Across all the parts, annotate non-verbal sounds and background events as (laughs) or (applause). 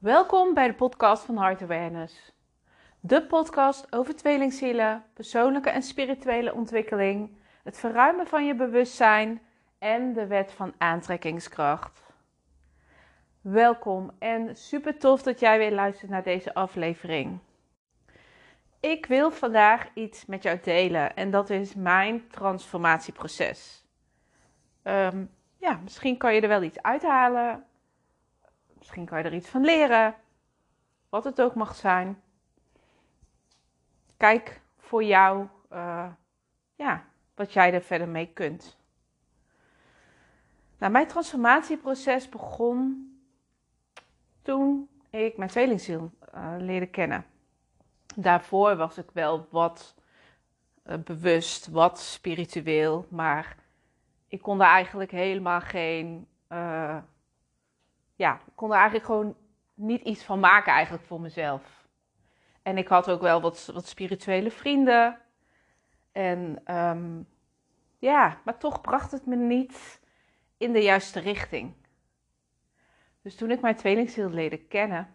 Welkom bij de podcast van Heart Awareness. De podcast over tweelingzielen, persoonlijke en spirituele ontwikkeling, het verruimen van je bewustzijn en de wet van aantrekkingskracht. Welkom en super tof dat jij weer luistert naar deze aflevering. Ik wil vandaag iets met jou delen en dat is mijn transformatieproces. Ehm, ja, misschien kan je er wel iets uithalen. Misschien kan je er iets van leren. Wat het ook mag zijn. Kijk voor jou uh, ja, wat jij er verder mee kunt. Nou, mijn transformatieproces begon toen ik mijn tweelingziel uh, leerde kennen. Daarvoor was ik wel wat uh, bewust, wat spiritueel, maar ik kon daar eigenlijk helemaal geen. Ja, ik kon er eigenlijk gewoon niet iets van maken eigenlijk voor mezelf. En ik had ook wel wat, wat spirituele vrienden. En um, ja, maar toch bracht het me niet in de juiste richting. Dus toen ik mijn tweelingziel leerde kennen,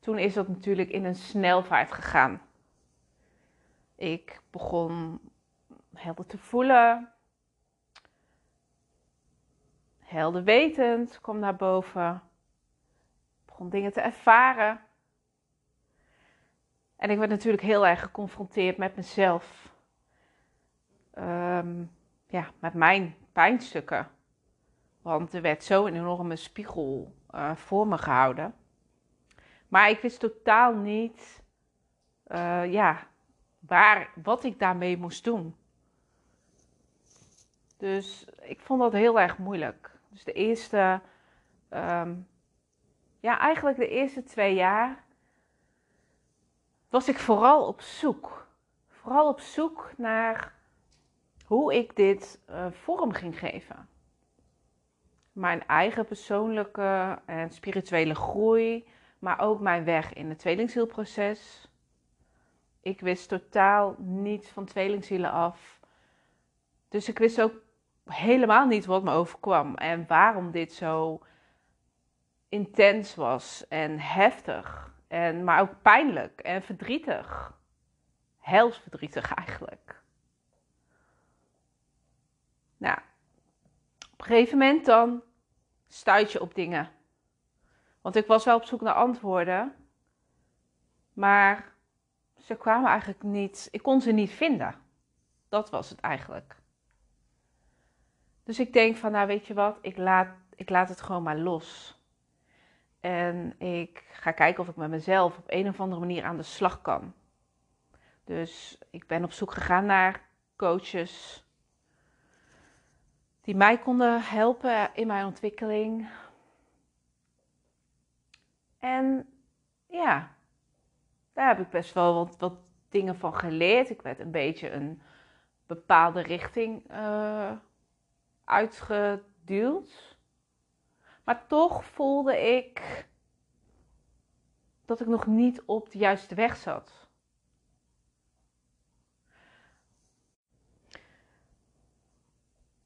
toen is dat natuurlijk in een snelvaart gegaan. Ik begon helder te voelen. Helder wetend kwam naar boven. Begon dingen te ervaren. En ik werd natuurlijk heel erg geconfronteerd met mezelf. Um, ja, met mijn pijnstukken. Want er werd zo een enorme spiegel uh, voor me gehouden. Maar ik wist totaal niet uh, ja, waar, wat ik daarmee moest doen. Dus ik vond dat heel erg moeilijk. Dus de eerste, um, ja, eigenlijk de eerste twee jaar was ik vooral op zoek. Vooral op zoek naar hoe ik dit uh, vorm ging geven. Mijn eigen persoonlijke en spirituele groei, maar ook mijn weg in het tweelingzielproces. Ik wist totaal niets van tweelingzielen af. Dus ik wist ook helemaal niet wat me overkwam en waarom dit zo intens was en heftig. En, maar ook pijnlijk en verdrietig. Helsverdrietig eigenlijk. Nou, op een gegeven moment dan stuit je op dingen. Want ik was wel op zoek naar antwoorden. Maar ze kwamen eigenlijk niet. Ik kon ze niet vinden. Dat was het eigenlijk. Dus ik denk van, nou weet je wat, ik laat, ik laat het gewoon maar los. En ik ga kijken of ik met mezelf op een of andere manier aan de slag kan. Dus ik ben op zoek gegaan naar coaches die mij konden helpen in mijn ontwikkeling. En ja, daar heb ik best wel wat, wat dingen van geleerd. Ik werd een beetje een bepaalde richting uh, uitgeduwd. Maar toch voelde ik dat ik nog niet op de juiste weg zat.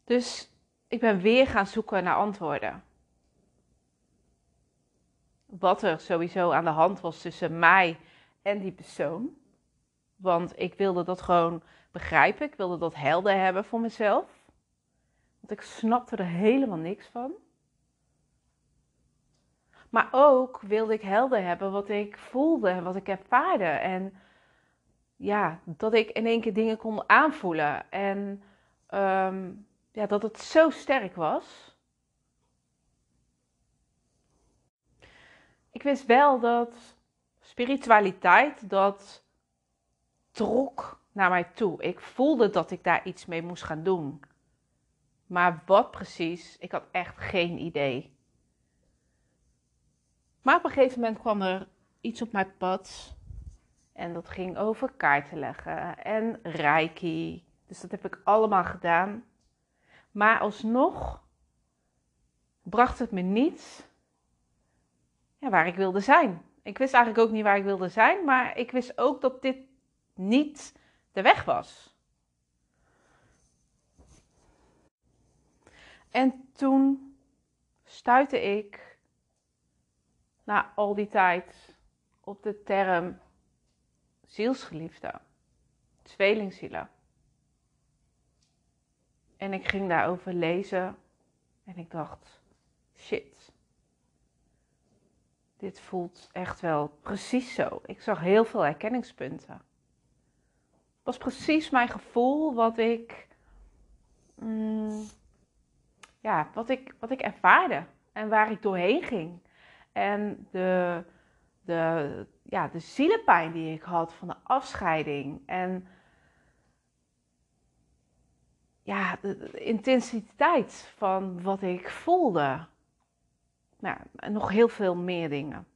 Dus ik ben weer gaan zoeken naar antwoorden. Wat er sowieso aan de hand was tussen mij en die persoon. Want ik wilde dat gewoon begrijpen. Ik wilde dat helder hebben voor mezelf. Want ik snapte er helemaal niks van. Maar ook wilde ik helder hebben wat ik voelde en wat ik ervaarde. En ja, dat ik in één keer dingen kon aanvoelen. En um, ja, dat het zo sterk was. Ik wist wel dat spiritualiteit, dat trok naar mij toe. Ik voelde dat ik daar iets mee moest gaan doen. Maar wat precies, ik had echt geen idee. Maar op een gegeven moment kwam er iets op mijn pad. En dat ging over kaarten leggen en reiki. Dus dat heb ik allemaal gedaan. Maar alsnog bracht het me niet waar ik wilde zijn. Ik wist eigenlijk ook niet waar ik wilde zijn, maar ik wist ook dat dit niet de weg was. En toen stuitte ik na al die tijd op de term zielsgeliefde, tweelingzielen. En ik ging daarover lezen en ik dacht, shit, dit voelt echt wel precies zo. Ik zag heel veel herkenningspunten. Het was precies mijn gevoel wat ik, mm, ja, wat ik, wat ik ervaarde en waar ik doorheen ging. En de, de, ja, de zielenpijn die ik had van de afscheiding. En ja, de, intensiteit van wat ik voelde. Nou, nog heel veel meer dingen.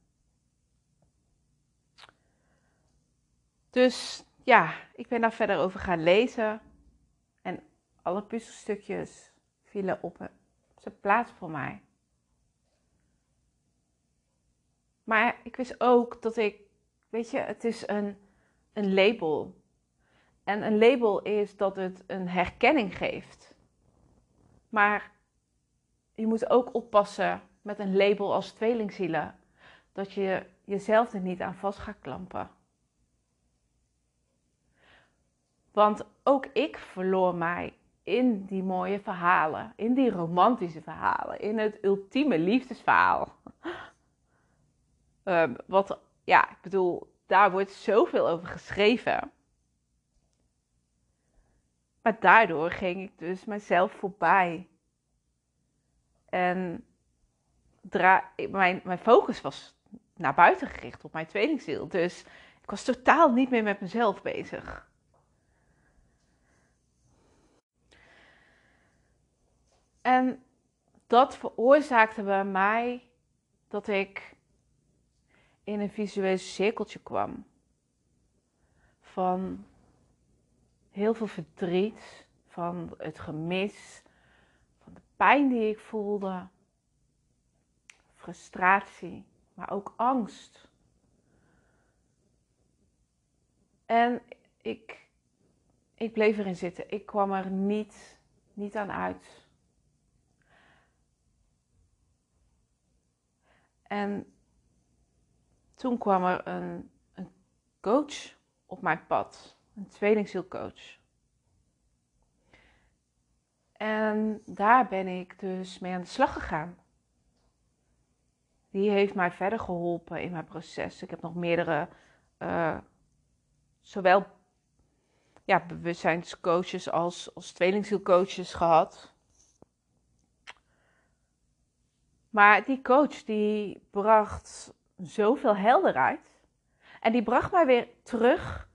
Dus ja, ik ben daar verder over gaan lezen. En alle puzzelstukjes vielen op zijn plaats voor mij. Maar ik wist ook dat ik, weet je, het is een, een label. En een label is dat het een herkenning geeft. Maar je moet ook oppassen met een label als tweelingzielen. Dat je jezelf er niet aan vast gaat klampen. Want ook ik verloor mij in die mooie verhalen, in die romantische verhalen, in het ultieme liefdesverhaal. Um, (laughs) wat, ja, ik bedoel, daar wordt zoveel over geschreven. Maar daardoor ging ik dus mezelf voorbij. En mijn, mijn focus was naar buiten gericht op mijn tweelingziel. Dus ik was totaal niet meer met mezelf bezig. En dat veroorzaakte bij mij dat ik in een visueel cirkeltje kwam. Van heel veel verdriet, van het gemis, van de pijn die ik voelde, frustratie, maar ook angst. En ik, ik bleef erin zitten. Ik kwam er niet, niet aan uit. En toen kwam er een, een coach op mijn pad, een tweelingzielcoach. En daar ben ik dus mee aan de slag gegaan. Die heeft mij verder geholpen in mijn proces. Ik heb nog meerdere, uh, zowel ja, bewustzijnscoaches als, als tweelingzielcoaches gehad. Maar die coach die bracht zoveel helderheid. En die bracht mij weer terug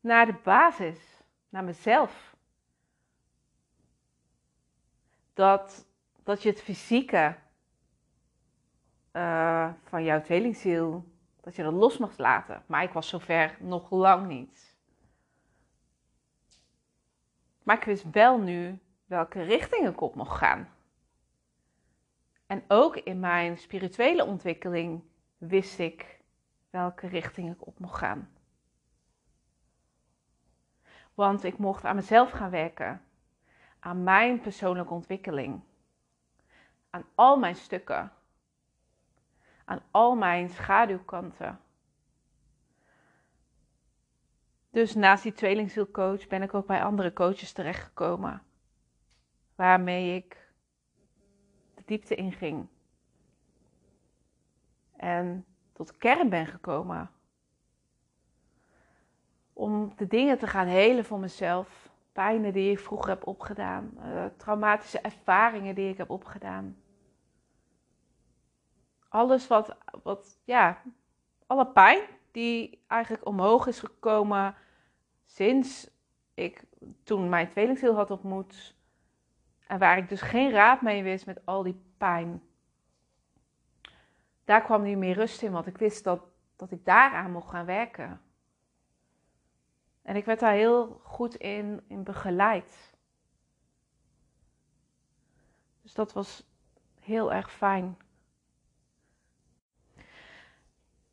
naar de basis, naar mezelf. Dat, dat je het fysieke uh, van jouw tweelingziel, dat je dat los mag laten. Maar ik was zover nog lang niet. Maar ik wist wel nu welke richting ik op mocht gaan. En ook in mijn spirituele ontwikkeling wist ik welke richting ik op mocht gaan. Want ik mocht aan mezelf gaan werken, aan mijn persoonlijke ontwikkeling, aan al mijn stukken, aan al mijn schaduwkanten. Dus naast die tweelingzielcoach ben ik ook bij andere coaches terechtgekomen, waarmee ik de diepte inging en tot kern ben gekomen. Om de dingen te gaan helen voor mezelf. Pijnen die ik vroeger heb opgedaan. Uh, traumatische ervaringen die ik heb opgedaan. Alles wat, wat, ja, alle pijn die eigenlijk omhoog is gekomen sinds ik toen mijn tweelingziel had ontmoet. En waar ik dus geen raad mee wist met al die pijn daar kwam nu meer rust in, want ik wist dat, dat ik daaraan mocht gaan werken. En ik werd daar heel goed in, in begeleid. Dus dat was heel erg fijn.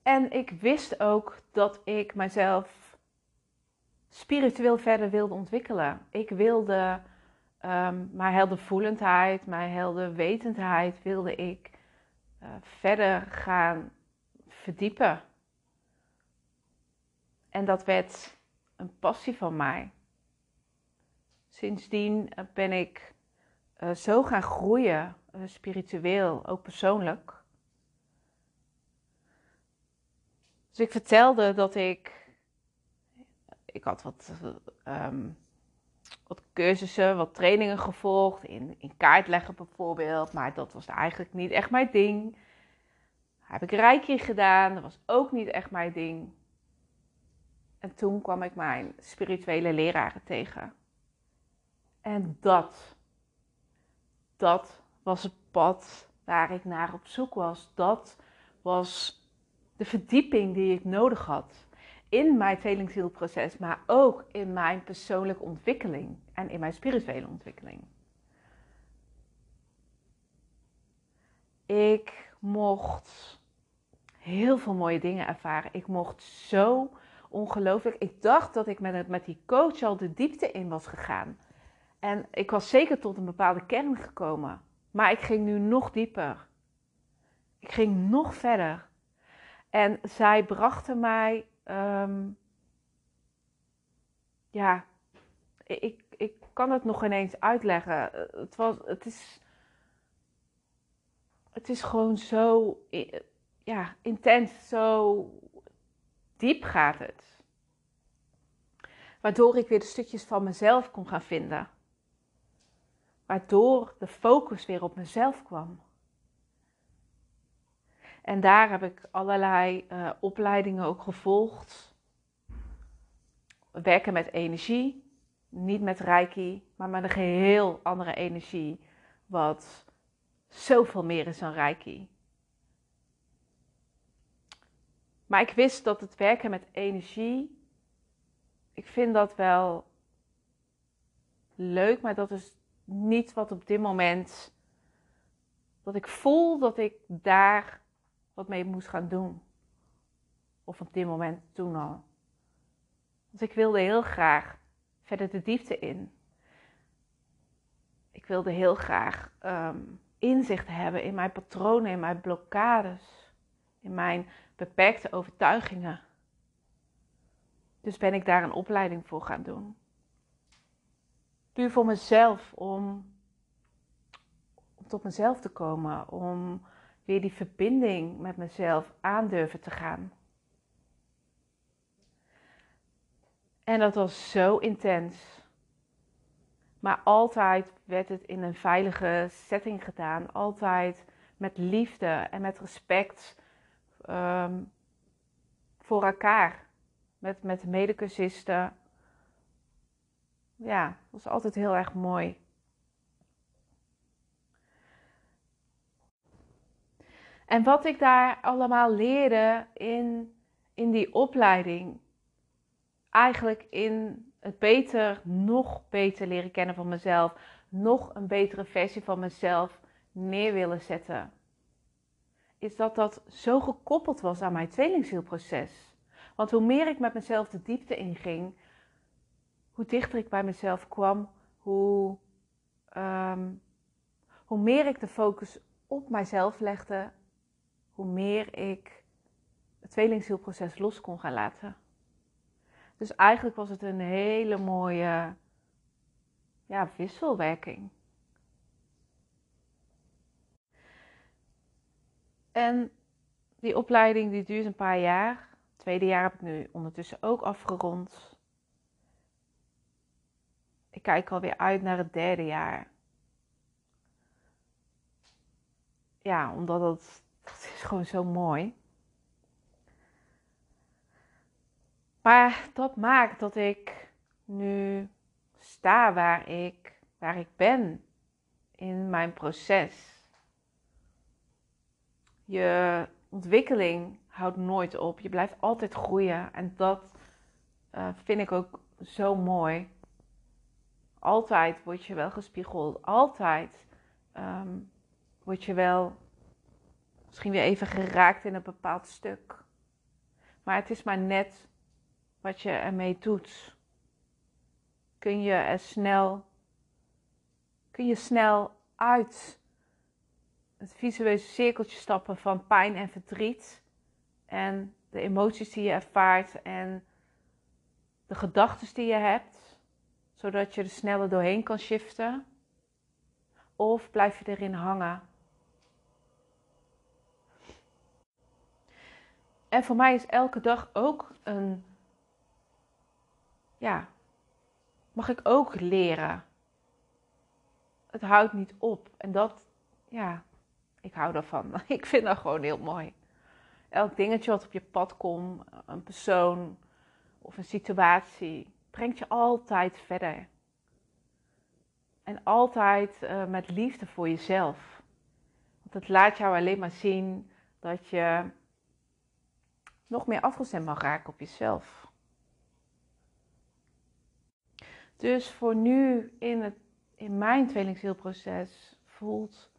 En ik wist ook dat ik mezelf spiritueel verder wilde ontwikkelen. Ik wilde um, mijn heldervoelendheid, mijn helderwetendheid wilde ik uh, verder gaan verdiepen. En dat werd een passie van mij. Sindsdien ben ik uh, zo gaan groeien, spiritueel, ook persoonlijk. Dus ik vertelde dat ik. Ik had wat, um, wat cursussen, wat trainingen gevolgd. In, in kaartleggen bijvoorbeeld. Maar dat was eigenlijk niet echt mijn ding. Heb ik reiki gedaan. Dat was ook niet echt mijn ding. En toen kwam ik mijn spirituele leraren tegen. En dat, dat was het pad waar ik naar op zoek was. Dat was de verdieping die ik nodig had in mijn tweelingzielproces, maar ook in mijn persoonlijke ontwikkeling en in mijn spirituele ontwikkeling. Ik mocht heel veel mooie dingen ervaren. Ik mocht zo ongelooflijk. Ik dacht dat ik met, met die coach al de diepte in was gegaan. En ik was zeker tot een bepaalde kern gekomen. Maar ik ging nu nog dieper. Ik ging nog verder. En zij brachten mij, um, ja, ik, ik kan het nog ineens uitleggen. Het, was, het, is, het is gewoon zo ja, intens, zo diep gaat het. Waardoor ik weer de stukjes van mezelf kon gaan vinden. Waardoor de focus weer op mezelf kwam. En daar heb ik allerlei uh, opleidingen ook gevolgd. Werken met energie, niet met reiki, maar met een geheel andere energie, wat zoveel meer is dan reiki. Maar ik wist dat het werken met energie, ik vind dat wel leuk, maar dat is niet wat op dit moment, dat ik voel dat ik daar wat mee moest gaan doen. Of op dit moment toen al. Want ik wilde heel graag verder de diepte in. Ik wilde heel graag um, inzicht hebben in mijn patronen, in mijn blokkades, in mijn beperkte overtuigingen. Dus ben ik daar een opleiding voor gaan doen. Puur voor mezelf, om, om tot mezelf te komen, om weer die verbinding met mezelf aandurven te gaan. En dat was zo intens. Maar altijd werd het in een veilige setting gedaan. Altijd met liefde en met respect um, voor elkaar. Met, met medecursisten. Ja, dat was altijd heel erg mooi. En wat ik daar allemaal leerde in, in die opleiding, eigenlijk in het beter, nog beter leren kennen van mezelf, nog een betere versie van mezelf neer willen zetten, is dat dat zo gekoppeld was aan mijn tweelingzielproces. Want hoe meer ik met mezelf de diepte inging, hoe dichter ik bij mezelf kwam, hoe, um, hoe meer ik de focus op mijzelf legde hoe meer ik het tweelingzielproces los kon gaan laten. Dus eigenlijk was het een hele mooie ja, wisselwerking. En die opleiding die duurt een paar jaar. Het tweede jaar heb ik nu ondertussen ook afgerond. Ik kijk alweer uit naar het derde jaar. Ja, omdat het het is gewoon zo mooi. Maar dat maakt dat ik nu sta waar ik, waar ik ben in mijn proces. Je ontwikkeling houdt nooit op. Je blijft altijd groeien. En dat uh, vind ik ook zo mooi. Altijd word je wel gespiegeld. Altijd um, word je wel misschien weer even geraakt in een bepaald stuk. Maar het is maar net wat je ermee doet. Kun je er snel, kun je snel uit het visueuze cirkeltje stappen van pijn en verdriet en de emoties die je ervaart en de gedachten die je hebt, zodat je er sneller doorheen kan shiften? Of blijf je erin hangen? En voor mij is elke dag ook een, ja, mag ik ook leren. Het houdt niet op. En dat, ja, ik hou daarvan. (laughs) Ik vind dat gewoon heel mooi. Elk dingetje wat op je pad komt, een persoon of een situatie, brengt je altijd verder. En altijd uh, met liefde voor jezelf. Want het laat jou alleen maar zien dat je nog meer afgestemd mag raken op jezelf. Dus voor nu in, het, in mijn tweelingzielproces voelt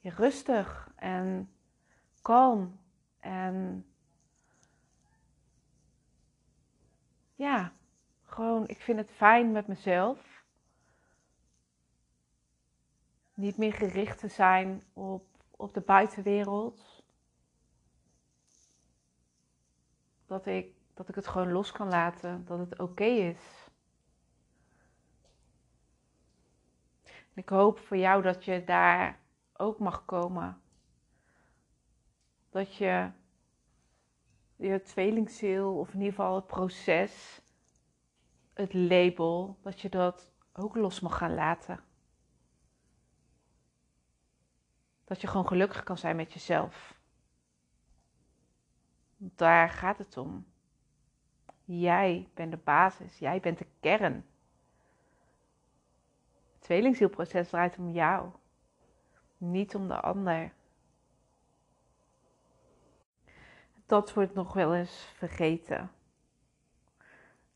je rustig en kalm en ja, gewoon ik vind het fijn met mezelf. Niet meer gericht te zijn op, op de buitenwereld. Dat ik, dat ik het gewoon los kan laten, dat het oké is. ik hoop voor jou dat je daar ook mag komen. Dat je je tweelingziel, of in ieder geval het proces, het label, dat je dat ook los mag gaan laten. Dat je gewoon gelukkig kan zijn met jezelf. Daar gaat het om. Jij bent de basis, jij bent de kern tweelingzielproces draait om jou, niet om de ander. Dat wordt nog wel eens vergeten.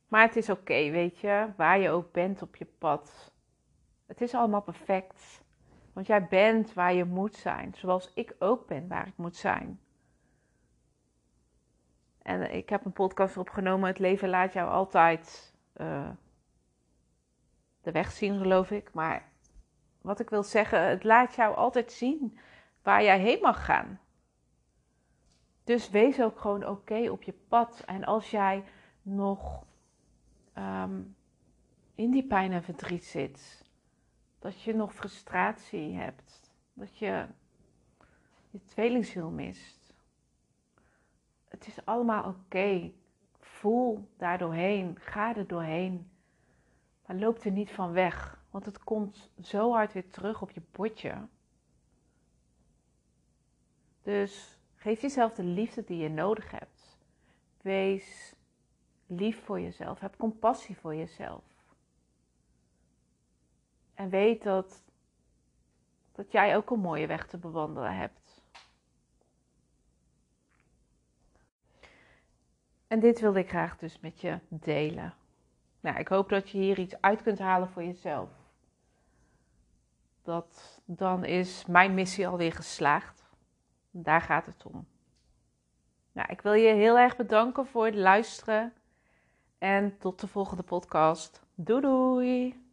Maar het is oké, weet je, waar je ook bent op je pad. Het is allemaal perfect. Want jij bent waar je moet zijn, zoals ik ook ben waar ik moet zijn. En ik heb een podcast opgenomen, Het leven laat jou altijd uh, de weg zien, geloof ik. Maar wat ik wil zeggen, het laat jou altijd zien waar jij heen mag gaan. Dus wees ook gewoon oké op je pad. En als jij nog ehm, in die pijn en verdriet zit, dat je nog frustratie hebt, dat je je tweelingziel mist. Het is allemaal oké. Voel daar doorheen. Ga er doorheen. Maar loop er niet van weg, want het komt zo hard weer terug op je potje. Dus geef jezelf de liefde die je nodig hebt. Wees lief voor jezelf. Heb compassie voor jezelf. En weet dat, dat jij ook een mooie weg te bewandelen hebt. En dit wilde ik graag dus met je delen. Nou, ik hoop dat je hier iets uit kunt halen voor jezelf. Dat, dan is mijn missie alweer geslaagd. Daar gaat het om. Nou, ik wil je heel erg bedanken voor het luisteren. En tot de volgende podcast. Doei doei!